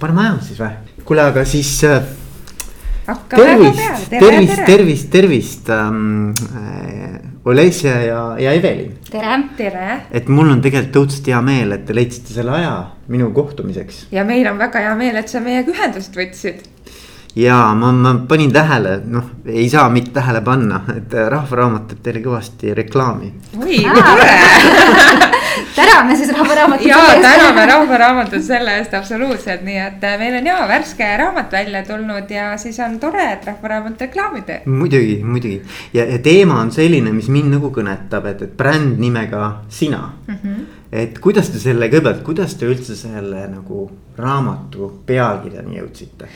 paneme ajama siis või? kuule, aga siis äh, tervist, tervist, tervist, tervist ähm, äh, Olesja ja, ja Evelin. tere. tere. et mul on tegelikult õudselt hea meel, et te leidsite selle aja minu kohtumiseks. ja meil on väga hea meel, et sa meiega ühendust võtsid ja ma, ma panin tähele, noh, ei saa mitte tähele panna, et Rahvaraamat teeb teile kõvasti reklaami. oi, tore täname siis Rahvaraamatut. ja täname Rahvaraamatut selle eest absoluutselt, nii et äh, meil on ja värske raamat välja tulnud ja siis on tore, et Rahvaraamat reklaami teeb. muidugi, muidugi ja, ja teema on selline, mis mind nagu kõnetab, et, et bränd nimega sina mm. -hmm. et kuidas te selle, kõigepealt, kuidas te üldse selle nagu raamatu pealkirjani jõudsite?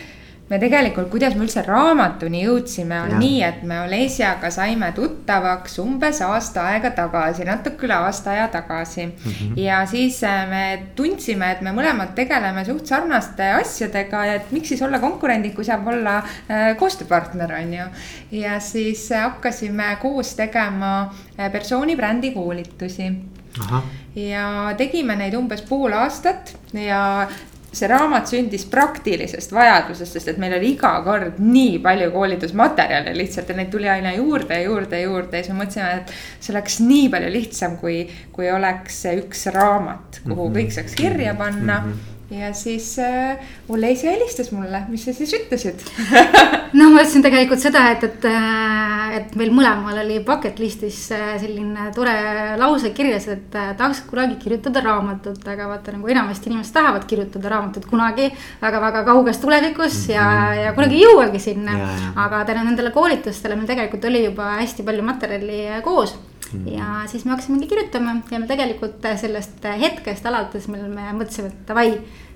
Me tegelikult, kuidas me üldse raamatuni jõudsime, on ja. nii, et me Olesiaga saime tuttavaks umbes aasta aega tagasi, natuke üle aasta aja tagasi mm. -hmm. ja siis äh, me tundsime, et me mõlemad tegeleme suht sarnaste asjadega ja et miks siis olla konkurendid, kui saab olla äh, koostööpartner, on ju. ja siis äh, hakkasime koos tegema persooni brändi koolitusi Aha. ja tegime neid umbes pool aastat ja see raamat sündis praktilisest vajadusest, sest et meil oli iga kord nii palju koolitusmaterjale lihtsalt ja neid tuli aina juurde ja juurde ja juurde ja siis me mõtlesime, et see oleks nii palju lihtsam, kui, kui oleks üks raamat, kuhu mm -hmm. kõik saaks kirja panna mm. -hmm ja siis äh, Leisi helistas mulle, mis sa siis ütlesid no ma ütlesin tegelikult seda, et, et, äh, et meil mõlemal oli bucket list'is äh, selline tore lause kirjas, et äh, tahaks kunagi kirjutada raamatut, aga vaata nagu enamasti inimesed tahavad kirjutada raamatut kunagi väga-väga kauges tulevikus mm -hmm. ja, mhm. ja kunagi ei jõuagi sinna. aga tänu nendele koolitustele meil tegelikult oli juba hästi palju materjali koos mm. ja siis me hakkasimegi kirjutama ja me tegelikult sellest hetkest alates, mil me mõtlesime, et davai,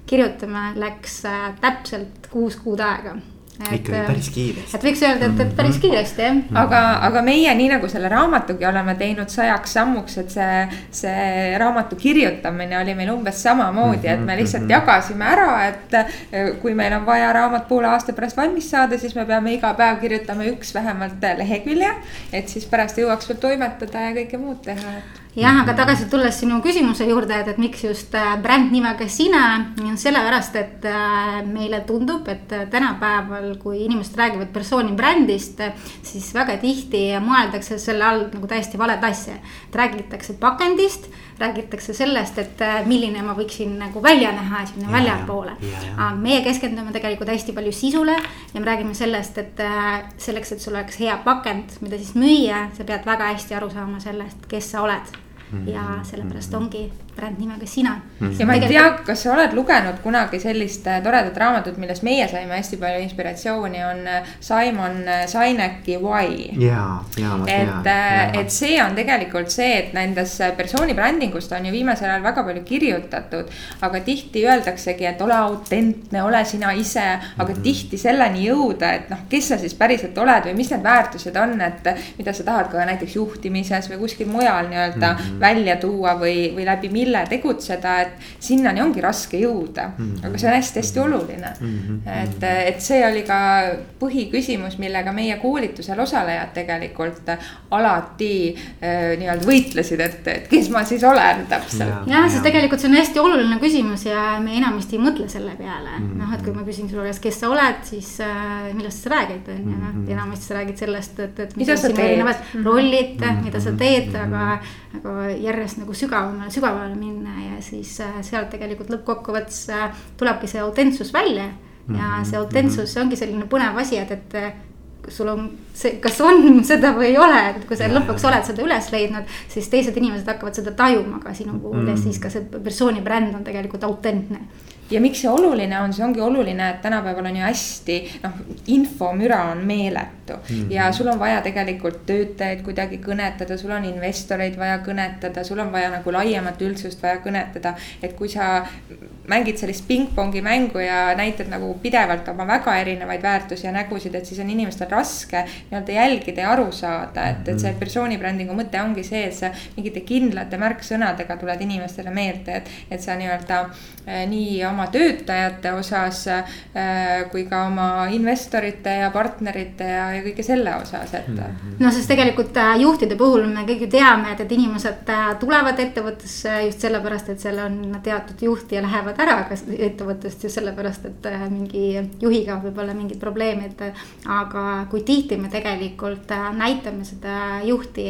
kirjutame, läks täpselt kuus kuud aega ikkagi päris kiiresti. et võiks öelda, et, et päris mhm. kiiresti jah. -hmm. aga, aga meie, nii nagu selle raamatugi oleme teinud sajaks sammuks, et see, see raamatu kirjutamine oli meil umbes samamoodi et me lihtsalt mm -hmm. jagasime ära, et eh, kui meil on vaja raamat poole aasta pärast valmis saada, siis me peame iga päev kirjutama üks vähemalt lehekülje. et siis pärast jõuaks veel toimetada ja kõike muud teha, et jah, aga tagasi tulles sinu küsimuse juurde, et, et miks just äh, bränd nimega sina, sellepärast, et äh, meile tundub, et äh, tänapäeval, kui inimesed räägivad persooni brändist, siis väga tihti mõeldakse selle all nagu täiesti valet asja. et räägitakse pakendist, räägitakse sellest, et milline ma võiksin nagu välja näha sinna väljapoole. aga meie keskendume tegelikult hästi palju sisule ja me räägime sellest, et selleks, et sul oleks hea pakend, mida siis müüa, sa pead väga hästi aru saama sellest, kes sa oled ja sellepärast ongi bränd nimega Sina mm. -hmm. ja ma ei tea, kas sa oled lugenud kunagi sellist äh, toredat raamatut, millest meie saime hästi palju inspiratsiooni, on äh, Simon äh, Sineki Why. ja, ja ma tean. et, et see on tegelikult see, et nendes persooni brändingust on ju viimasel ajal väga palju kirjutatud. aga tihti öeldaksegi, et ole autentne, ole sina ise, aga mm -hmm. tihti selleni jõuda, et noh, kes sa siis päriselt oled või mis need väärtused on, et mida sa tahad ka näiteks juhtimises või kuskil mujal nii-öelda mm -hmm. välja tuua või, või läbi mille mille tegutseda, et sinnani ongi raske jõuda mm. -hmm. aga see on hästi-hästi oluline mm. -hmm. et, et see oli ka põhiküsimus, millega meie koolitusel osalejad tegelikult alati äh, nii-öelda võitlesid, et, et kes ma siis olen täpselt. jah, sest tegelikult see on hästi oluline küsimus ja me enamasti ei mõtle selle peale mm. -hmm. noh, et kui ma küsin sinu käest, kes sa oled, siis äh, millest sa räägid, on ju, noh mhm. enamasti sa räägid sellest, et, et. mida sa teed. rollid mm, -hmm. mida sa teed, aga, aga järjest nagu sügavamale, sügavamale minna ja siis äh, sealt tegelikult lõppkokkuvõttes äh, tulebki see autentsus välja. ja mhm, see autentsus mhm. ongi selline põnev asi, et, et äh, sul on see, kas on seda või ei ole, et kui sa lõpuks oled seda üles leidnud, siis teised inimesed hakkavad seda tajuma ka sinu puhul mm. ja siis ka see persooni bränd on tegelikult autentne ja miks see oluline on, see ongi oluline, et tänapäeval on ju hästi noh, infomüra on meeletu mm. -hmm. ja sul on vaja tegelikult töötajaid kuidagi kõnetada, sul on investoreid vaja kõnetada, sul on vaja nagu laiemat üldsust vaja kõnetada. et kui sa mängid sellist pingpongi mängu ja näitad nagu pidevalt oma väga erinevaid väärtusi ja nägusid, et siis on inimestel raske nii-öelda jälgida ja aru saada, et, et see mhm. persooni brändingu mõte ongi see, et sa mingite kindlate märksõnadega tuled inimestele meelde, et, et sa nii-öelda eh, nii oma oma töötajate osas kui ka oma investorite ja partnerite ja, ja kõige selle osas, et. -hmm. no sest tegelikult juhtide puhul me kõik ju teame, et, et inimesed tulevad ettevõttesse just sellepärast, et seal on teatud juht ja lähevad ära kas ettevõttest just sellepärast, et mingi juhiga võib olla mingid probleemid. aga kui tihti me tegelikult näitame seda juhti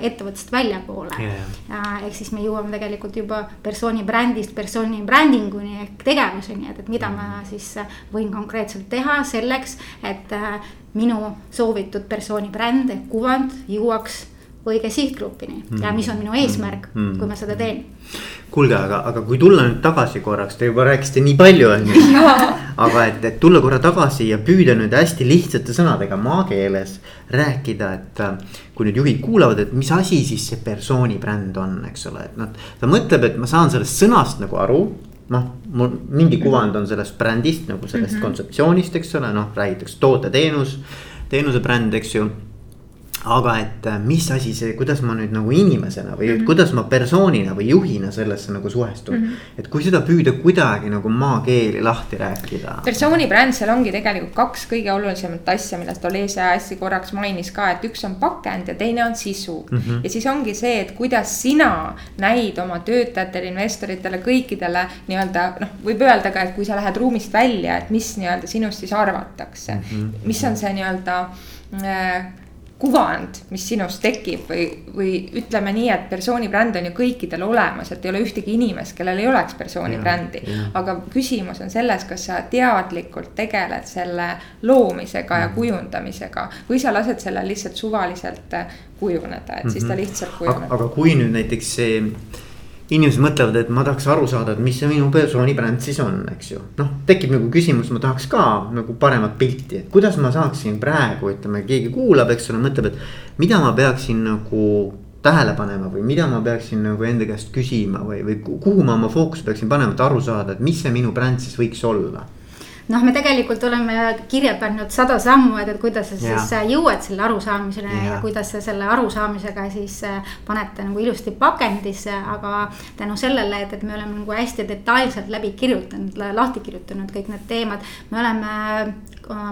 ettevõttest väljapoole yeah.. ehk siis me jõuame tegelikult juba persooni brändist persooni brändinguni ehk tegevuseni, et, et mida ma mm. siis võin konkreetselt teha selleks, et äh, minu soovitud persooni bränd ehk kuvand jõuaks õige sihtgrupini mm. ja mis on minu eesmärk mm., kui ma seda teen. kuulge, aga, aga kui tulla nüüd tagasi korraks, te juba rääkisite nii palju, on ju. aga et, et tulla korra tagasi ja püüda nüüd hästi lihtsate sõnadega maakeeles rääkida, et. Äh, kui nüüd juhid kuulavad, et mis asi siis see persooni bränd on, eks ole, et noh, ta mõtleb, et ma saan sellest sõnast nagu aru noh, mul mingi kuvand on sellest brändist nagu sellest mm -hmm. kontseptsioonist, eks ole, noh räägitakse toote-teenus, teenuse bränd, eks ju aga et äh, mis asi see, kuidas ma nüüd nagu inimesena või mm -hmm. kuidas ma persoonina või juhina sellesse nagu suhestun mm. -hmm. et kui seda püüda kuidagi nagu maakeeli lahti rääkida. persooni bränd, seal ongi tegelikult kaks kõige olulisemat asja, millest Olesia hästi korraks mainis ka, et üks on pakend ja teine on sisu mm. -hmm. ja siis ongi see, et kuidas sina näid oma töötajatele, investoritele, kõikidele nii-öelda noh, võib öelda ka, et kui sa lähed ruumist välja, et mis nii-öelda sinust siis arvatakse mm. -hmm. mis on see nii-öelda äh, kuvand, mis sinust tekib või, või ütleme nii, et persooni bränd on ju kõikidel olemas, et ei ole ühtegi inimest, kellel ei oleks persooni ja, brändi. aga küsimus on selles, kas sa teadlikult tegeled selle loomisega ja mm. kujundamisega või sa lased sellel lihtsalt suvaliselt kujuneda, et siis ta mhm. lihtsalt kujuneb. aga kui nüüd näiteks see inimesed mõtlevad, et ma tahaks aru saada, et mis see minu persooni bränd siis on, eks ju. noh, tekib nagu küsimus, ma tahaks ka nagu paremat pilti, et kuidas ma saaksin praegu, ütleme, keegi kuulab, eks ole, mõtleb, et mida ma peaksin nagu tähele panema või mida ma peaksin nagu enda käest küsima või, või kuhu ma oma fookuse peaksin panema, et aru saada, et mis see minu bränd siis võiks olla noh, me tegelikult oleme kirja pannud sada sammu, et, et kuidas sa siis ja. jõuad selle arusaamiseni ja. ja kuidas sa selle arusaamisega siis äh, panete nagu ilusti pakendisse, aga tänu sellele, et, et me oleme nagu hästi detailselt läbi kirjutanud, lahti kirjutanud kõik need teemad, me oleme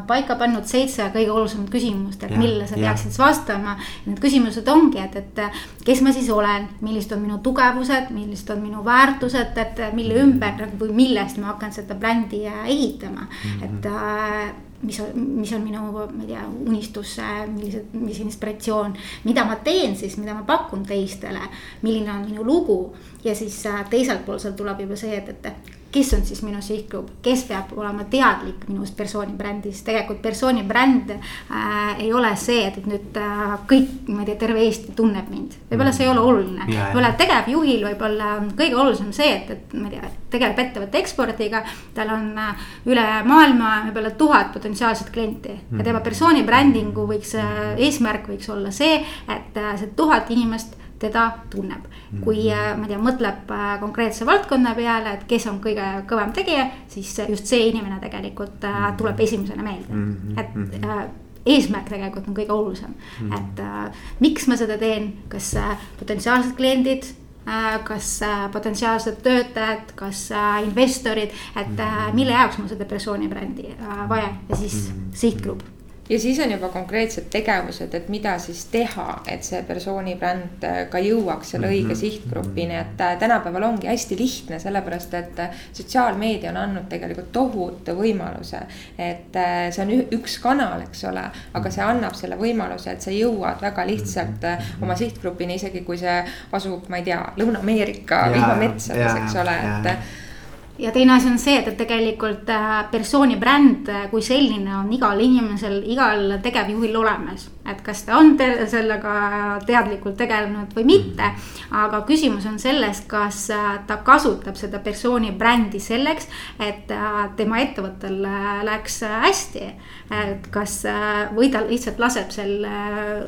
paika pannud seitse kõige olulisemat küsimust, et millele sa peaksid vastama. Need küsimused ongi, et, et kes ma siis olen, millised on minu tugevused, millised on minu väärtused, et mille mhm. ümber nagu või millest ma hakkan seda brändi ehitama mm, -hmm. et äh, mis on, mis on minu, ma ei tea, unistus, millised, mis inspiratsioon, mida ma teen siis, mida ma pakun teistele, milline on minu lugu ja siis äh, teiselt poolt seal tuleb juba see, et, et kes on siis minu sihtgrupp, kes peab olema teadlik minust persooni brändist, tegelikult persooni bränd äh, ei ole see, et, nüüd äh, kõik, ma ei tea, terve Eesti tunneb mind. võib-olla see ei ole oluline, võib-olla tegevjuhil võib-olla kõige olulisem see, et, et ma ei tea, tegeleb ettevõtte ekspordiga. tal on äh, üle maailma võib-olla tuhat potentsiaalset klienti. Ja tema persooni brändingu võiks äh,, eesmärk võiks olla see, et äh, see tuhat inimest teda tunneb. kui mhm. äh, ma ei tea, mõtleb äh, konkreetse valdkonna peale, et kes on kõige kõvem tegija, siis just see inimene tegelikult äh, mhm. tuleb esimesena meelde, mhm. et äh, eesmärk tegelikult on kõige olulisem mm, -hmm. et äh, miks ma seda teen, kas äh, potentsiaalsed kliendid äh,, kas äh, potentsiaalsed töötajad, kas äh, investorid, et äh, mille jaoks mul seda persooni brändi äh, vaja ja siis mm -hmm. sihtgrupp ja siis on juba konkreetsed tegevused, et mida siis teha, et see persooni bränd äh, ka jõuaks selle õige mm -hmm. sihtgrupini, et äh, tänapäeval ongi hästi lihtne, sellepärast et äh, sotsiaalmeedia on andnud tegelikult tohutu võimaluse. et see on üks kanal, eks ole, aga see annab selle võimaluse, et sa jõuad väga lihtsalt oma sihtgrupini, isegi kui see asub, ma ei tea, Lõuna-Ameerika vihmametsades, eks ole, et ja teine asi on see, et, et tegelikult äh, persooni bränd äh, kui selline on igal inimesel, igal tegevjuhil olemas. et kas ta on te sellega teadlikult tegelenud või mitte. aga küsimus on selles, kas äh, ta kasutab seda persooni brändi selleks, et tema ettevõttel läheks hästi. et kas, või ta lihtsalt laseb sel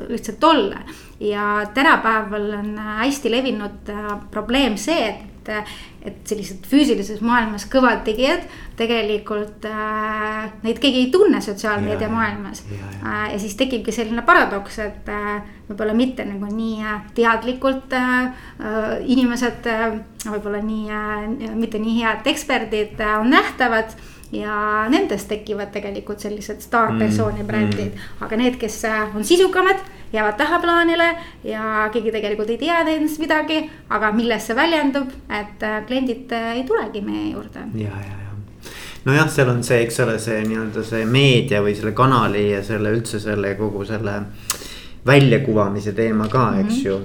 lihtsalt olla ja tänapäeval on hästi levinud probleem see, et et, et sellised füüsilises maailmas kõvad tegijad tegelikult äh, neid keegi ei tunne sotsiaalmeedia maailmas. Äh, ja siis tekibki selline paradoks, et äh, võib-olla mitte nagu nii äh, teadlikult äh, äh, inimesed äh,, võib-olla nii äh,, mitte nii head eksperdid äh, on nähtavad ja nendest tekivad tegelikult sellised staarpersooni mm, brändid mm., aga need, kes äh, on sisukamad, jäävad tahaplaanile ja keegi tegelikult ei tea nendest midagi, aga milles see väljendub, et äh, kliendid äh, ei tulegi meie juurde. ja, ja, ja nojah, seal on see, eks ole, see nii-öelda see meedia või selle kanali ja selle üldse selle kogu selle väljakuvamise teema ka, eks mm -hmm. ju.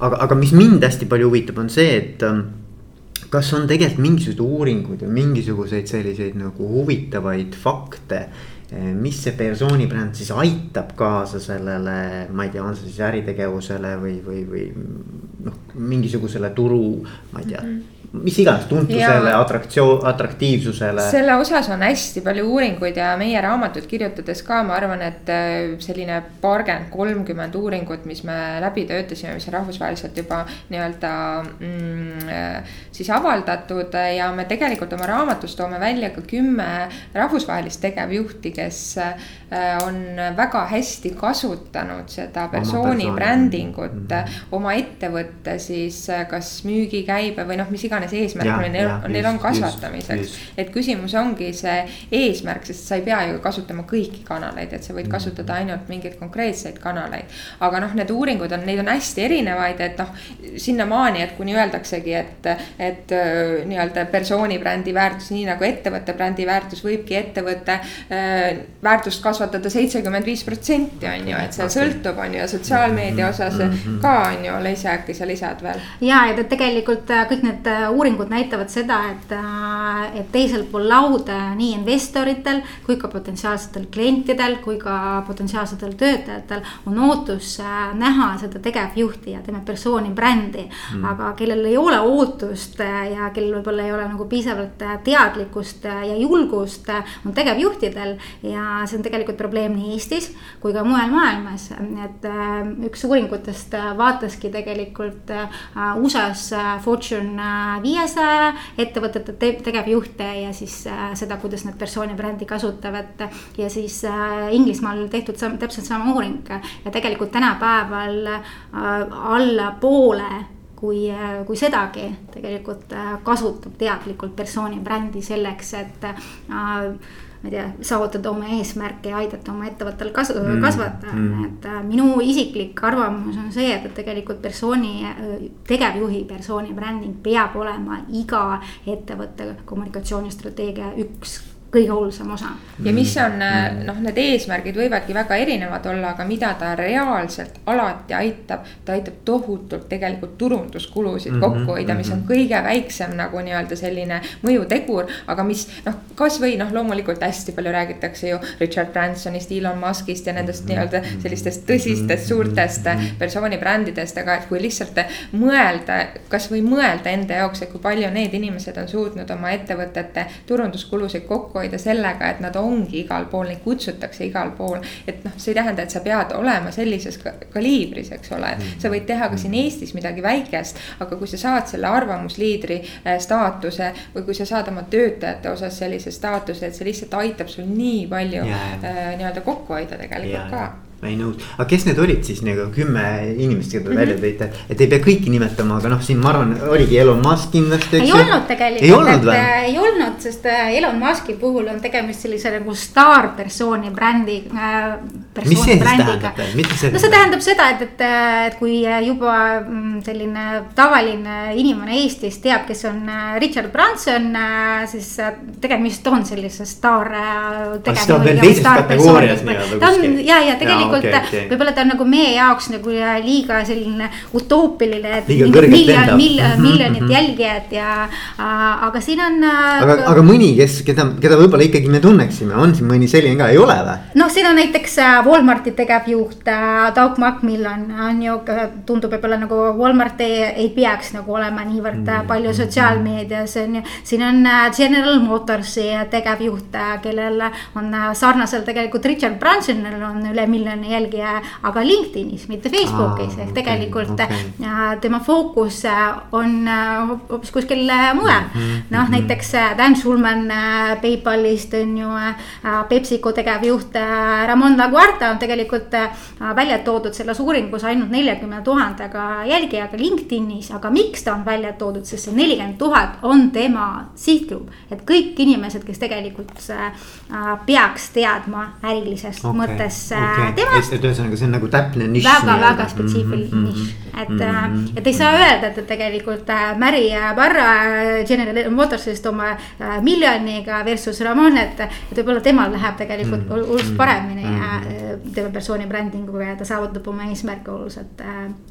aga, aga mis mind hästi palju huvitab, on see, et ähm, kas on tegelikult mingisuguseid uuringuid või mingisuguseid selliseid nagu huvitavaid fakte. Eh, mis see persooni bränd siis aitab kaasa sellele, ma ei tea, on see siis äritegevusele või, või, või noh, mingisugusele turu, ma ei tea mm. -hmm mis iganes tuntusele, atraktsioon, atraktiivsusele. selle osas on hästi palju uuringuid ja meie raamatut kirjutades ka ma arvan, et äh, selline paarkümmend, kolmkümmend uuringut, mis me läbi töötasime, mis on rahvusvaheliselt juba nii-öelda mm, siis avaldatud ja me tegelikult oma raamatus toome välja ka kümme rahvusvahelist tegevjuhti, kes äh, on väga hästi kasutanud seda persooni brändingut mm -hmm. oma ettevõtte siis kas müügikäibe või noh, mis iganes eesmärk neil on, neil on kasvatamiseks. et küsimus ongi see eesmärk, sest sa ei pea ju kasutama kõiki kanaleid, et sa võid mm. kasutada ainult mingeid konkreetseid kanaleid. aga noh, need uuringud on, neid on hästi erinevaid, et noh, sinnamaani, et kuni öeldaksegi, et, et äh, nii-öelda persooni brändi väärtus, nii nagu ettevõtte brändi väärtus võibki ettevõtte äh, väärtust kasvatada seitsekümmend viis protsenti on ju, et see sõltub, on ju, sotsiaalmeedia osas mm-hmm. ka on ju, Leisi äkki sa lisad veel? ja, et tegelikult äh, kõik need uuringud näitavad seda, et, et teisel pool lauda nii investoritel kui ka potentsiaalsetel klientidel kui ka potentsiaalsetel töötajatel on ootus äh, näha seda tegevjuhti ja tema persooni brändi mm.. aga kellel ei ole ootust ja kellel võib-olla ei ole nagu piisavalt teadlikkust ja julgust, on tegevjuhtidel. ja see on tegelikult probleem nii Eestis kui ka mujal maailmas, et üks uuringutest vaataski tegelikult USA-s Fortune viiesaja ettevõtete tegevjuhte ja siis äh, seda, kuidas nad persooni brändi kasutavad. ja siis äh, Inglismaal tehtud sam, täpselt sama uuring ja tegelikult tänapäeval äh, alla poole kui, kui sedagi tegelikult kasutab teadlikult persooni brändi selleks, et äh, ma ei tea, saavutada oma eesmärke ja aidata oma ettevõttel kas- mm., kasvada mm., et äh, minu isiklik arvamus on see, et, tegelikult persooni, äh, tegevjuhi persooni bränding peab olema iga ettevõtte kommunikatsioonistrateegia üks kõige olulisem osa. ja mis on mm. noh, need eesmärgid võivadki väga erinevad olla, aga mida ta reaalselt alati aitab. ta aitab tohutult tegelikult turunduskulusid mm -hmm, kokku hoida, mis on mhm. kõige väiksem nagu nii-öelda selline mõjutegur. aga mis noh, kasvõi noh, loomulikult hästi palju räägitakse ju Richard Bransonist, Elon Muskist ja nendest mhm. nii-öelda sellistest tõsistest suurtest mhm. persoonibrändidest, aga et kui lihtsalt mõelda, kasvõi mõelda enda jaoks, et kui palju need inimesed on suutnud oma ettevõtete turunduskulusid kokku hoida sellega, et nad ongi igal pool, neid kutsutakse igal pool. et noh, see ei tähenda, et sa pead olema sellises kaliibris, eks ole, sa võid teha ka siin Eestis midagi väikest. aga kui sa saad selle arvamusliidri äh, staatuse või kui sa saad oma töötajate osas sellise staatuse, et see lihtsalt aitab sul nii palju yeah. äh, nii-öelda kokku hoida tegelikult yeah. ka ma ei nõus, aga kes need olid siis nagu kümme inimest, keda te mm -hmm. välja tõite, et ei pea kõiki nimetama, aga noh, siin ma arvan, oligi Elon Musk kindlasti. ei olnud tegelikult, ei olnud, et, äh, ei olnud, sest äh, Elon Muski puhul on tegemist sellise nagu staarpersooni brändi äh,. mis see siis tähendab, mida see? no see tähendab seda, et, et, äh, et kui juba mm, selline tavaline inimene Eestis teab, kes on Richard Branson, siis tegemist on sellise staar. ta on veel teises kategoorias nii-öelda kuskil. ja, ja tegelikult tegelikult okay, okay. võib-olla ta on nagu meie jaoks nagu liiga selline utoopiline, et miljon, miljon, miljonit mm jälgijat ja aga siin on. Aga, aga mõni, kes, keda, keda võib-olla ikkagi me tunneksime, on siin mõni selline ka, ei ole või? noh, siin on näiteks Walmarti tegevjuht Doug McMillan on ju, tundub võib-olla nagu Walmart ei, ei peaks nagu olema niivõrd mm palju sotsiaalmeedias on ju. siin on General Motorsi tegevjuht, kellel on sarnaselt tegelikult Richard Bransonil on üle miljoni miljoni jälgija, aga LinkedInis, mitte Facebookis ehk tegelikult okay. tema fookus on hoopis kuskil mujal mm -hmm.. noh, mhm. näiteks Dan Schulman PayPalist on ju, Pepsico tegevjuht Ramon Laguarta on tegelikult välja toodud selles uuringus ainult neljakümne tuhandega jälgijaga LinkedInis, aga miks ta on välja toodud, sest see nelikümmend tuhat on tema sihtgrupp. et kõik inimesed, kes tegelikult äh, peaks teadma ärilisest okay, mõttes äh, okay. temast. Et ühesõnaga, see on nagu täpne nišš. väga, väga spetsiifiline mm -hmm, nišš, et mm, -hmm, et ei saa öelda, et, et tegelikult äh, Mary Barra General Motorsist oma miljoniga versus Ramon, et. et võib-olla temal läheb tegelikult mm -hmm, oluliselt paremini mm -hmm. tema persooni brändinguga ja ta saavutab oma eesmärke oluliselt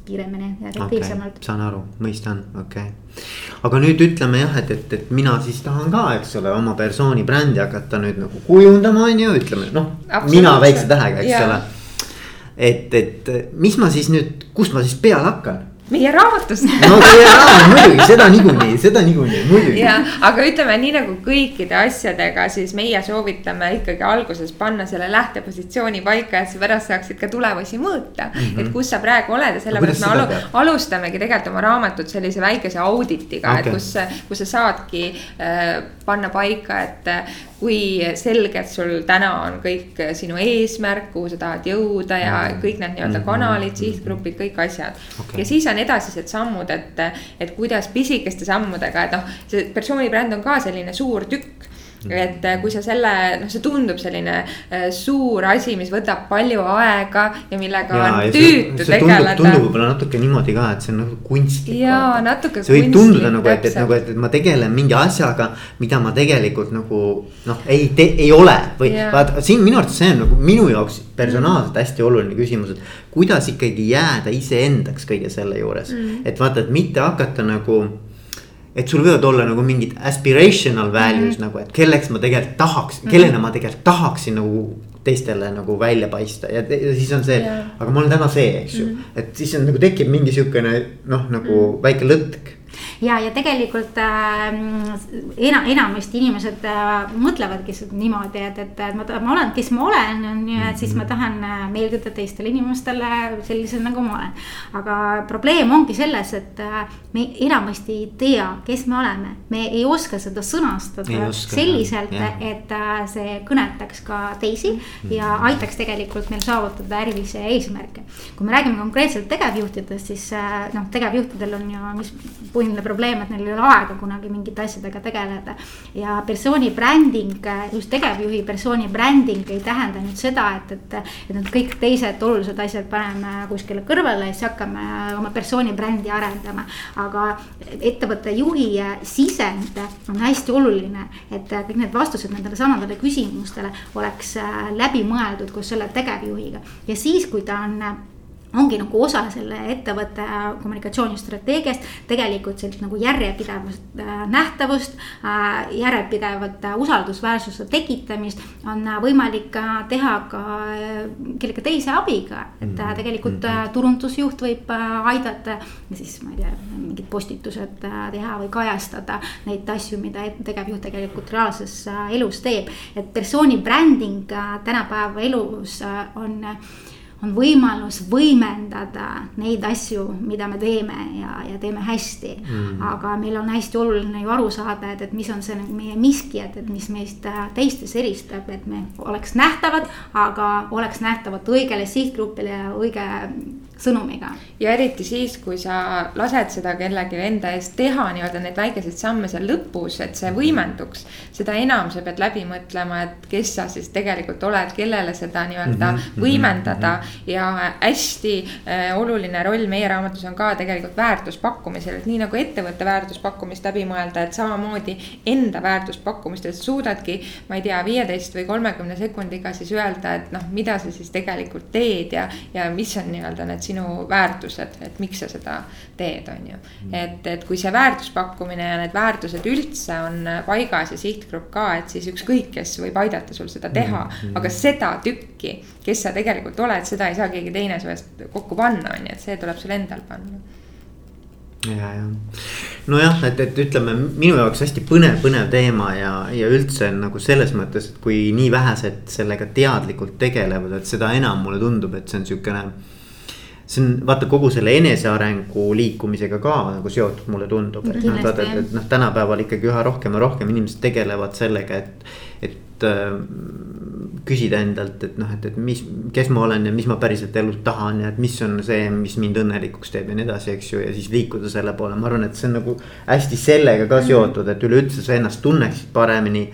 kiiremini ja efektiivsemalt okay,. saan aru, mõistan, okei okay aga nüüd ütleme jah, et, et, et mina siis tahan ka, eks ole, oma persooni brändi hakata nüüd nagu kujundama, on ju, ütleme noh, mina väikse tähega, eks ja. ole. Et, et mis ma siis nüüd, kust ma siis peale hakkan? meie raamatust no teie raamat muidugi, seda niikuinii, seda niikuinii, muidugi. ja, aga ütleme nii nagu kõikide asjadega, siis meie soovitame ikkagi alguses panna selle lähtepositsiooni paika, et sa pärast saaksid ka tulemusi mõõta mm. -hmm. et kus sa praegu oled ja sellepärast no, me alu, alustamegi tegelikult oma raamatut sellise väikese auditiga okay., et kus, kus sa saadki äh, panna paika, et kui selgelt sul täna on kõik sinu eesmärk, kuhu sa tahad jõuda ja mm. kõik need nii-öelda mm-hmm. kanalid, sihtgrupid, kõik asjad okay.. ja siis on edasised sammud, et, et kuidas pisikeste sammudega, et noh, see persoonibränd on ka selline suur tükk et äh, kui sa selle, noh, see tundub selline äh, suur asi, mis võtab palju aega ja millega ja, on tüütu tegeleda. tundub võib-olla natuke niimoodi ka, et see on nagu kunstlik. jaa, natuke. see võib tunduda nagu, et, et nagu, et, et ma tegelen mingi asjaga, mida ma tegelikult nagu noh, ei tee, ei ole või vaata siin minu arvates see on nagu minu jaoks personaalselt hästi oluline küsimus, et kuidas ikkagi jääda iseendaks kõige selle juures mm., et vaata, et mitte hakata nagu et sul võivad olla nagu mingid aspirational values mm -hmm. nagu, et kelleks ma tegelikult tahaks mm, -hmm. kellena ma tegelikult tahaksin nagu teistele nagu välja paista ja, ja siis on see yeah., aga ma olen täna see, eks ju mm. -hmm. et siis on nagu tekib mingi sihukene noh, nagu mm -hmm. väike lõtk ja, ja tegelikult äh, ena, enamasti inimesed äh, mõtlevadki niimoodi, et, et ma, ma olen, kes ma olen, on ju, et siis ma tahan äh, meeldida teistele inimestele sellisena, nagu ma olen. aga probleem ongi selles, et äh, me enamasti ei tea, kes me oleme, me ei oska seda sõnastada oska, selliselt, et äh, see kõnetaks ka teisi mm -hmm. ja aitaks tegelikult meil saavutada ärilisi eesmärke. kui me räägime konkreetselt tegevjuhtidest, siis äh, noh, tegevjuhtidel on ju, mis põhiline probleem, et neil ei ole aega kunagi mingite asjadega tegeleda. ja persooni bränding, just tegevjuhi persooni bränding ei tähenda nüüd seda, et, et, et need kõik teised olulised asjad paneme kuskile kõrvale ja siis hakkame oma persooni brändi arendama. aga ettevõtte juhi sisend on hästi oluline, et kõik need vastused nendele samadele küsimustele oleks läbi mõeldud koos selle tegevjuhiga ja siis, kui ta on ongi nagu osa selle ettevõtte kommunikatsioonistrateegiast tegelikult sellist nagu järjepidevust, äh, nähtavust, äh, järjepidevat usaldusväärsuse tekitamist on võimalik teha ka äh, kellegi teise abiga. et mhm. tegelikult mhm. turundusjuht võib aidata siis ma ei tea, mingid postitused teha või kajastada neid asju, mida tegevjuht tegelikult reaalses elus teeb. et persooni bränding tänapäeva elus on on võimalus võimendada neid asju, mida me teeme ja, ja teeme hästi. Mm.. aga meil on hästi oluline ju aru saada, et, et mis on see nagu meie miski, et, et mis meist äh, teistes eristab, et me oleks nähtavad, aga oleks nähtavad õigele sihtgrupile ja õige sõnumiga. ja eriti siis, kui sa lased seda kellelgi enda eest teha nii-öelda neid väikeseid samme seal lõpus, et see võimenduks. seda enam sa pead läbi mõtlema, et kes sa siis tegelikult oled, kellele seda nii-öelda mm -hmm. võimendada mm. -hmm. ja hästi äh, oluline roll meie raamatus on ka tegelikult väärtuspakkumisel, et nii nagu ettevõtte väärtuspakkumist läbi mõelda, et samamoodi enda väärtuspakkumist, et suudadki. ma ei tea, viieteist või kolmekümne sekundiga siis öelda, et noh, mida sa siis tegelikult teed ja, ja mis on nii-öelda need sinu väärtused, et miks sa seda teed, on ju. Mm. et, et kui see väärtuspakkumine ja need väärtused üldse on paigas ja sihtgrupp ka, et siis ükskõik, kes võib aidata sul seda teha mm. -hmm. aga seda tükki, kes sa tegelikult oled, seda ei saa keegi teine su eest kokku panna, on ju, et see tuleb sul endal panna ja, ja nojah, et, et ütleme minu jaoks hästi põnev, põnev teema ja, ja üldse nagu selles mõttes, et kui nii vähesed sellega teadlikult tegelevad, et seda enam mulle tundub, et see on siukene. See on vaata kogu selle enesearengu liikumisega ka nagu seotud, mulle tundub, et noh, vaata, et, noh, tänapäeval ikkagi üha rohkem ja rohkem inimesed tegelevad sellega, et, et äh, küsida endalt, et noh, et, et mis, kes ma olen ja mis ma päriselt elus tahan ja et mis on see, mis mind õnnelikuks teeb ja nii edasi, eks ju, ja siis liikuda selle poole, ma arvan, et see on nagu hästi sellega ka seotud, et üleüldse sa ennast tunneksid paremini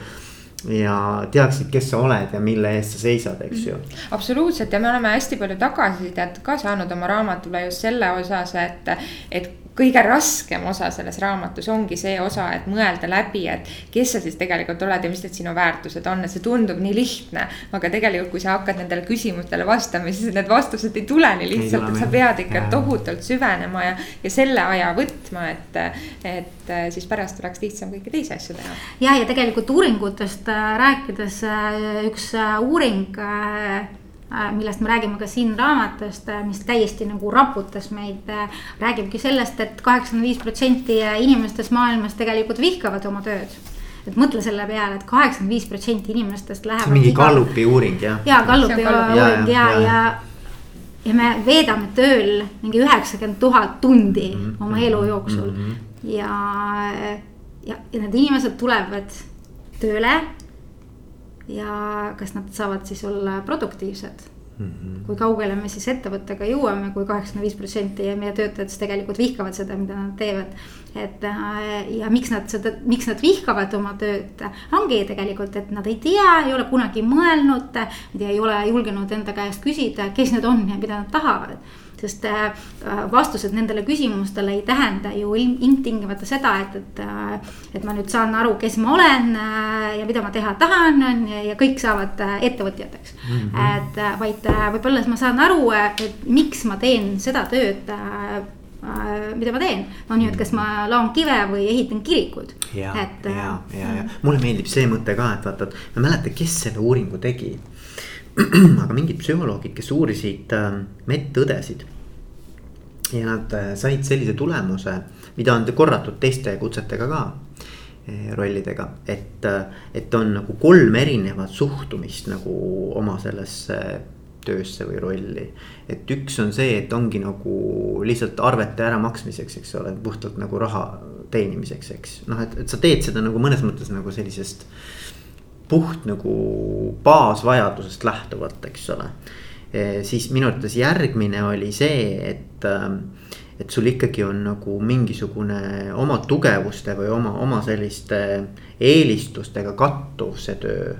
ja teaksid, kes sa oled ja mille eest sa seisad, eks ju. absoluutselt ja me oleme hästi palju tagasisidet ka saanud oma raamatule just selle osas, et, et kõige raskem osa selles raamatus ongi see osa, et mõelda läbi, et kes sa siis tegelikult oled ja mis need sinu väärtused on, et see tundub nii lihtne. aga tegelikult, kui sa hakkad nendele küsimustele vastama, siis need vastused ei tule nii lihtsalt, et sa pead ikka ja. tohutult süvenema ja, ja selle aja võtma, et, et siis pärast oleks lihtsam kõiki teisi asju teha. ja, ja tegelikult uuringutest äh, rääkides äh, üks äh, uuring Äh, millest me räägime ka siin raamatust, äh, mis täiesti nagu raputas meid, äh, räägibki sellest et, et kaheksakümmend viis protsenti inimestest maailmas tegelikult vihkavad oma tööd et mõtle selle peale et, et kaheksakümmend viis protsenti inimestest lähevad. mingi iga... Gallupi uuring jah. ja Gallupi uuring ja, ja, ja, ja me veedame tööl mingi üheksakümmend tuhat tundi mm -hmm. oma elu jooksul mm. -hmm. ja, ja, ja need inimesed tulevad tööle ja kas nad saavad siis olla produktiivsed mm. -hmm. kui kaugele me siis ettevõttega jõuame kui, kui kaheksakümmend viis protsenti meie töötajatest tegelikult vihkavad seda, mida nad teevad. et äh, ja miks nad seda, miks nad vihkavad oma tööd, ongi tegelikult, et nad ei tea, ei ole kunagi mõelnud. ei ole julgenud enda käest küsida, kes need on ja mida nad tahavad sest äh, vastused nendele küsimustele ei tähenda ju ilmtingimata seda, et, et. Äh, et ma nüüd saan aru, kes ma olen äh, ja mida ma teha tahan, on ju, ja kõik saavad ettevõtjateks mm. -hmm. et vaid võib-olla ma saan aru, et miks ma teen seda tööd mida ma teen, no nii, et kas ma laon kive või ehitan kirikuid. ja, ja, ja, ja mulle meeldib see mõte ka, et vaata, et ma ei mäleta, kes selle uuringu tegi aga mingid psühholoogid, kes uurisid äh, medõdesid. ja nad äh, said sellise tulemuse, mida on korratud teiste kutsetega ka äh, rollidega, et, et on nagu kolm erinevat suhtumist nagu oma sellesse töösse või rolli. et üks on see, et ongi nagu lihtsalt arvete äramaksmiseks, eks ole, puhtalt nagu raha teenimiseks, eks noh, et, et sa teed seda nagu mõnes mõttes nagu sellisest äh, puht nagu baasvajadusest lähtuvalt, eks ole. E, siis minu arvates järgmine oli see, et, ähm, et sul ikkagi on nagu mingisugune oma tugevuste või oma, oma selliste eelistustega kattuv see töö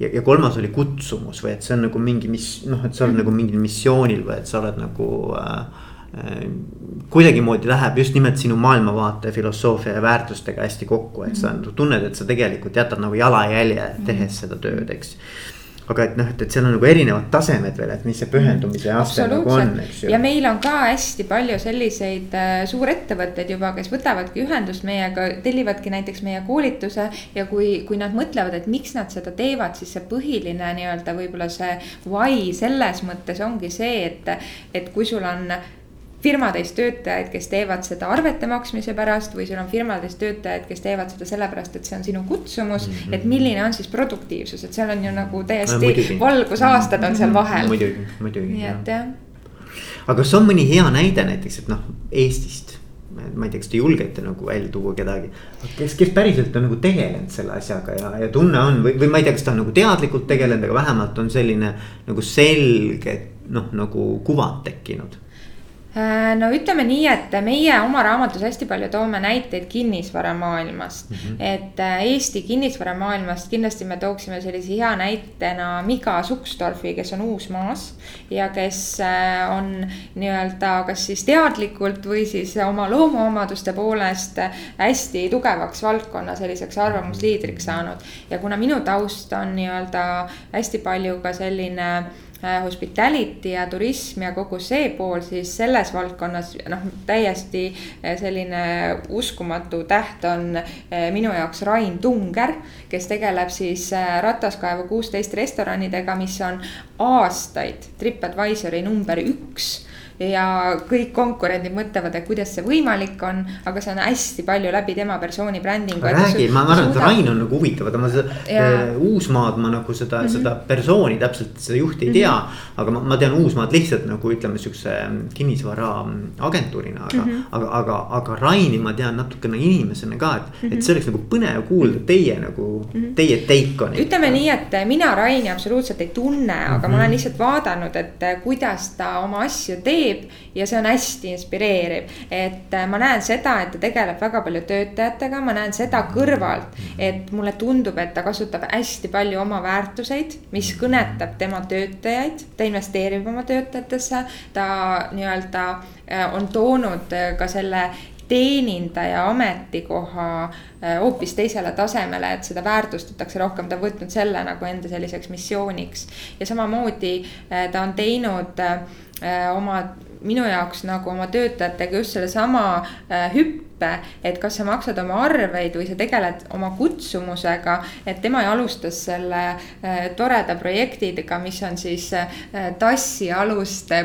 ja, ja kolmas oli kutsumus või et see on nagu mingi, mis noh, et sa oled nagu mingil missioonil või et sa oled nagu äh, kuidagimoodi läheb just nimelt sinu maailmavaate, filosoofia ja väärtustega hästi kokku, et sa mhm. tunned, et sa tegelikult jätad nagu jalajälje tehes seda tööd, eks aga et noh, et, et seal on nagu erinevad tasemed veel, et mis see pühendumise aste nagu on, eks ju. ja meil on ka hästi palju selliseid äh, suurettevõtteid juba, kes võtavadki ühendust meiega, tellivadki näiteks meie koolituse. ja kui, kui nad mõtlevad, et miks nad seda teevad, siis see põhiline nii-öelda võib-olla see why selles mõttes ongi see, et, et kui sul on firmades töötajaid, kes teevad seda arvete maksmise pärast või sul on firmades töötajaid, kes teevad seda sellepärast, et see on sinu kutsumus mm. -hmm. et milline on siis produktiivsus, et seal on ju nagu täiesti no, valgusaastad on seal vahel. muidugi, muidugi. nii et jah. aga kas on mõni hea näide näiteks, et noh, Eestist ma ei tea, kas te julgete nagu välja tuua kedagi. kes, kes päriselt on nagu tegelenud selle asjaga ja, ja tunne on või, või ma ei tea, kas ta on nagu teadlikult tegelenud, aga vähemalt on selline nagu selge noh, nagu kuvand tekkinud Äh, no ütleme nii, et meie oma raamatus hästi palju toome näiteid kinnisvaramaailmast mm. -hmm. et äh, Eesti kinnisvaramaailmast kindlasti me tooksime sellise hea näitena Miga Suksdorfi, kes on Uusmaas. ja kes äh, on nii-öelda kas siis teadlikult või siis oma loomuomaduste poolest hästi tugevaks valdkonna selliseks arvamusliidriks saanud. ja kuna minu taust on nii-öelda hästi palju ka selline hospitality ja turism ja kogu see pool, siis selles valdkonnas noh, täiesti selline uskumatu täht on minu jaoks Rain Tunger, kes tegeleb siis Rataskaevu kuusteist restoranidega, mis on aastaid Tripadvisori number üks ja kõik konkurendid mõtlevad, et kuidas see võimalik on, aga see on hästi palju läbi tema persooni brändingu. räägi, ma arvan, et Rain on nagu huvitav, aga ma seda ja... äh, Uusmaad ma nagu seda mm, -hmm. seda persooni täpselt, seda juhti ei tea mm. -hmm. aga ma, ma tean Uusmaad lihtsalt nagu ütleme, sihukese kinnisvara agentuurina, aga mm, -hmm. aga, aga, aga Raini ma tean natukene inimesena ka, et mm, -hmm. et see oleks nagu põnev kuulda teie nagu mm, -hmm. teie take on. ütleme nii, et mina Raini absoluutselt ei tunne, aga mm -hmm. ma olen lihtsalt vaadanud, et kuidas ta oma asju teeb teeb ja see on hästi inspireeriv. et äh, ma näen seda, et ta tegeleb väga palju töötajatega, ma näen seda kõrvalt, et mulle tundub, et ta kasutab hästi palju oma väärtuseid, mis kõnetab tema töötajaid, ta investeerib oma töötajatesse, ta nii-öelda äh, on toonud äh, ka selle teenindaja ametikoha hoopis teisele tasemele, et seda väärtustatakse rohkem, ta on võtnud selle nagu enda selliseks missiooniks. ja samamoodi ta on teinud Äh, oma, minu jaoks nagu oma töötajatega just sellesama äh, hüppe, et kas sa maksad oma arveid või sa tegeled oma kutsumusega. et tema alustas selle äh, toreda projektidega, mis on siis tassi aluste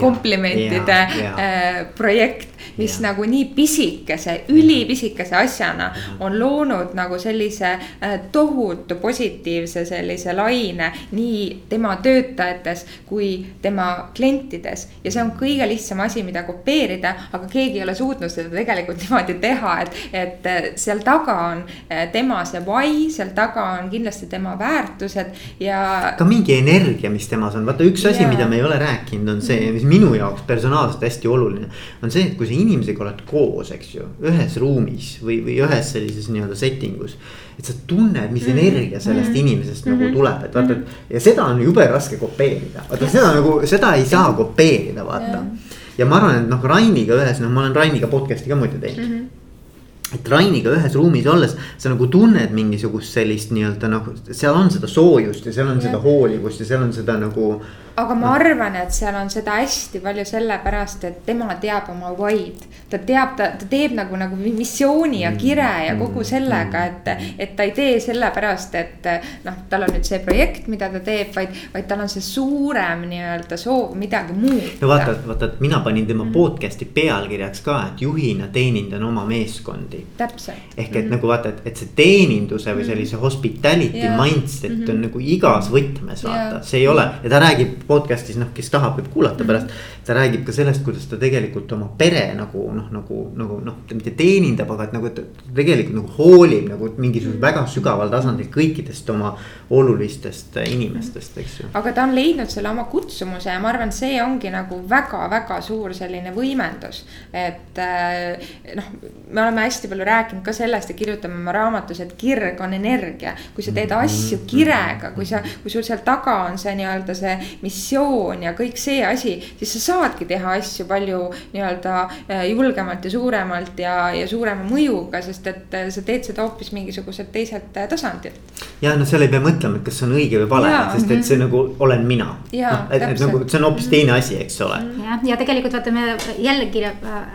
komplimentide ja, ja, ja. projekt mis ja. nagu nii pisikese, ülipisikese asjana on loonud nagu sellise äh, tohutu positiivse sellise laine nii tema töötajates kui tema klientides. ja see on kõige lihtsam asi, mida kopeerida, aga keegi ei ole suutnud seda tegelikult niimoodi teha, et, et äh, seal taga on äh, tema see why, seal taga on kindlasti tema väärtused ja. ka mingi energia, mis temas on, vaata üks asi, mida me ei ole rääkinud, on see, mis minu jaoks personaalselt hästi oluline. on see, et kui sa inimesega oled koos, eks ju, ühes ruumis või, või ühes sellises nii-öelda setting us. et sa tunned, mis mm energia sellest mm -hmm. inimesest mm -hmm. nagu mhm. tuleb, et vaata, et ja seda on jube raske kopeerida, vaata seda nagu, seda ei saa kopeerida, vaata. ja ma arvan, et noh, Rainiga ühes, noh, ma olen Rainiga podcast'i ka muidu teinud mm. -hmm et Rainiga ühes ruumis olles sa nagu tunned mingisugust sellist nii-öelda nagu, seal on seda soojust ja seal on ja. seda hoolivust ja seal on seda nagu aga ma arvan, et seal on seda hästi palju sellepärast, et tema teab oma why'd. ta teab, ta, ta teeb nagu, nagu missiooni ja kire ja kogu mm, sellega, mm, et, mm. et ta ei tee sellepärast, et noh, tal on nüüd see projekt, mida ta teeb, vaid, vaid tal on see suurem nii-öelda soov midagi muuta. no vaata, vaata, et mina panin tema mm. podcast'i pealkirjaks ka, et juhina teenindan oma meeskondi. Täpselt. ehk et mm. nagu vaata, et, et see teeninduse või sellise hospitality yeah. mindset mm -hmm. on nagu igas võtmes vaata yeah., see ei ole ja ta räägib podcast'is noh, kes tahab, võib kuulata pärast. ta räägib ka sellest, kuidas ta tegelikult oma pere nagu noh, nagu, nagu noh, mitte teenindab, aga et nagu ta tegelikult nagu hoolib nagu mingisugusel väga sügaval tasandil kõikidest oma olulistest inimestest, eks ju. aga ta on leidnud selle oma kutsumuse ja ma arvan, see ongi nagu väga-väga suur selline võimendus. et äh, noh, me oleme hästi palju rääkinud ka sellest ja kirjutame oma raamatus, et kirg on energia. kui sa teed asju mm-hmm. kirega, kui sa, kui sul seal taga on see nii-öelda see missioon ja kõik see asi, siis sa saadki teha asju palju nii-öelda äh, julgemalt ja suuremalt ja, ja suurema mõjuga, sest et äh, sa teed seda hoopis mingisuguselt teiselt äh, tasandilt. ja no seal ei pea mõtlema, et kas see on õige või vale, sest et see nagu olen mina. noh, et, et nagu see on hoopis teine asi, eks ole. jah, ja tegelikult vaata, me jällegi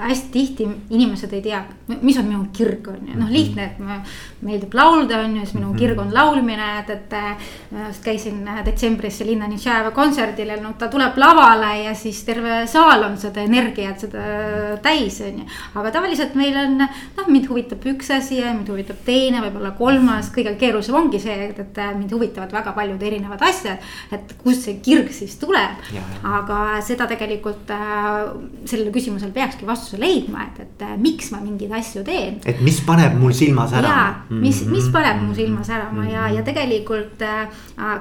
hästi tihti inimesed ei tea, mis on minu kirg on ju, noh lihtne, et ma meeldib laulda, on ju, siis minu kirg on laulmine, et, et käisin detsembris Linna Nitšajeva kontserdil ja no ta tuleb lavale ja siis terve saal on seda energiat, seda täis, on ju. aga tavaliselt meil on, noh, mind huvitab üks asi ja mind huvitab teine, võib-olla kolmas, kõige keerulisem ongi see, et, et mind huvitavad väga paljud erinevad asjad. et kust see kirg siis tuleb, aga seda tegelikult äh, sellele küsimusele peakski vastuse leidma, et, et äh, miks ma mingeid asju teen. Et mis paneb mul silma särama mis, mis mhm. paneb mu silma särama ja, ja tegelikult äh,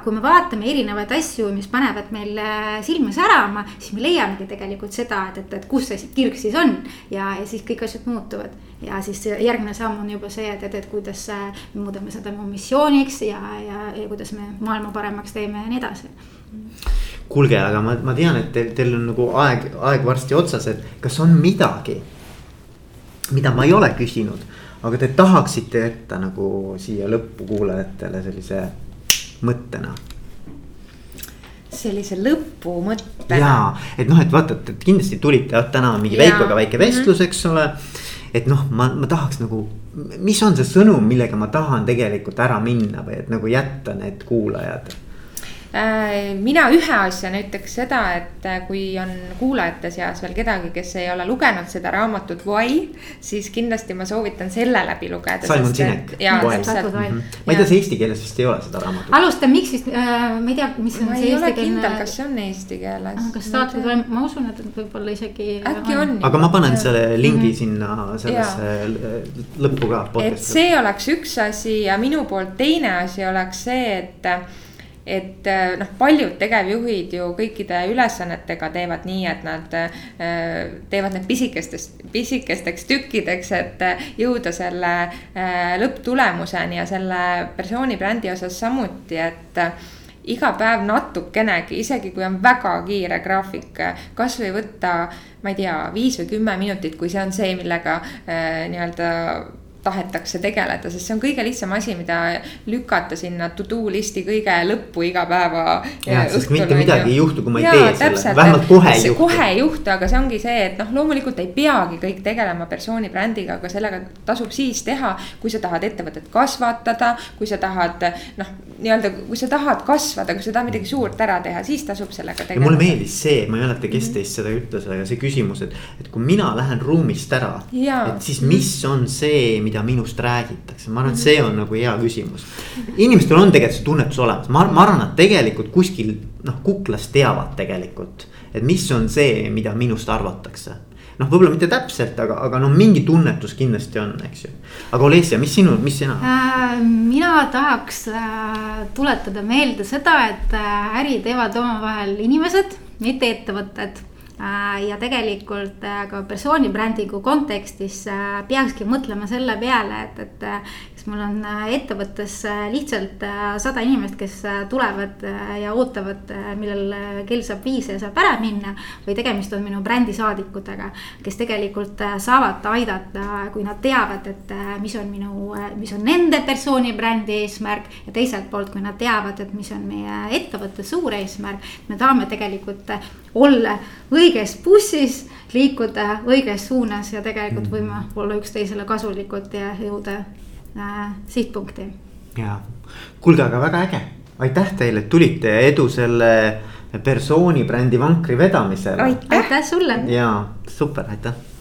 kui me vaatame erinevaid asju, mis panevad meil äh, silma särama, siis me leiamegi tegelikult seda, et, et, et kus see kirg siis on. Ja, ja siis kõik asjad muutuvad. ja siis järgmine samm on juba see, et, et, et kuidas äh, me muudame seda mu missiooniks ja, ja, ja kuidas me maailma paremaks teeme ja nii edasi. Kuulge, aga ma, ma tean, et teil, teil on nagu aeg, aeg varsti otsas, et kas on midagi, mida ma ei ole küsinud aga te tahaksite jätta nagu siia lõppu kuulajatele sellise mõttena? sellise lõpumõttega. ja, et noh, et vaata, et kindlasti tulite täna mingi Veikoga väike vestlus, eks ole. et noh, ma, ma tahaks nagu, mis on see sõnum, millega ma tahan tegelikult ära minna või et nagu jätta need kuulajad mina ühe asjana ütleks seda, et äh, kui on kuulajate seas veel kedagi, kes ei ole lugenud seda raamatut Why, siis kindlasti ma soovitan selle läbi lugeda. Simon Sinek. Mhm. ma ei tea, see eesti keeles vist ei ole seda raamatut. alusta miksist äh,, ma ei tea, mis on ma see ei ole eestikeelne. kindel, kas see on eesti keeles. Kas saated või, ma usun, et võib-olla isegi. äkki on. aga ma panen selle lingi -hmm. sinna sellesse lõppu ka. et see oleks üks asi ja minu poolt teine asi oleks see, et et äh, noh, paljud tegevjuhid ju kõikide ülesannetega teevad nii, et nad äh, teevad need pisikestest, pisikesteks tükkideks, et äh, jõuda selle lõpptulemuseni ja selle persooni brändi osas samuti, et iga päev natukenegi, isegi kui on väga kiire graafik, kasvõi võtta, ma ei tea, viis või kümme minutit, kui see on see, millega nii-öelda tahetakse tegeleda, sest see on kõige lihtsam asi, mida lükata sinna to do list'i kõige lõppu iga päeva. jah, sest mitte midagi ei juhtu, kui ma ei ja, tee täpselt, selle, vähemalt kohe ei juhtu. kohe ei juhtu, aga see ongi see, et noh, loomulikult ei peagi kõik tegelema persooni brändiga, aga sellega tasub siis teha, kui sa tahad ettevõtet kasvatada, kui sa tahad noh, nii-öelda, kui sa tahad kasvada, kui sa tahad midagi suurt ära teha, siis tasub sellega tegeleda. mulle meeldis see, ma ei mäleta, kes mhm. teist seda ütles, aga see küsimus, et, et kui mina lähen ruumist ära, et siis mis on see, mida mida minust räägitakse, ma arvan, et see on nagu hea küsimus. inimestel on tegelikult see tunnetus olemas, ma, ma arvan, et tegelikult kuskil noh, kuklas teavad tegelikult, et mis on see, mida minust arvatakse noh, võib-olla mitte täpselt, aga, aga noh, mingi tunnetus kindlasti on, eks ju. aga Olesja, mis sinu, mis sina äh,? mina tahaks äh, tuletada meelde seda, et äh, äri teevad omavahel inimesed, mitte ettevõtted Äh, ja tegelikult äh, ka persooni brändigu kontekstis äh, peakski mõtlema selle peale, et, et kas mul on ettevõttes lihtsalt sada inimest, kes tulevad ja ootavad, millal kell saab viis ja saab ära minna. või tegemist on minu brändisaadikutega, kes tegelikult saavad aidata, kui nad teavad, et mis on minu, mis on nende persooni brändi eesmärk. ja teiselt poolt, kui nad teavad, et mis on meie ettevõtte suur eesmärk, me tahame tegelikult olla õiges bussis, liikuda õiges suunas ja tegelikult võime mm. olla üksteisele kasulikud ja jõuda äh, sihtpunkti. ja, kuulge, aga väga äge, aitäh teile, et tulite ja edu selle persooni brändi vankri vedamisel. aitäh sulle. ja super, aitäh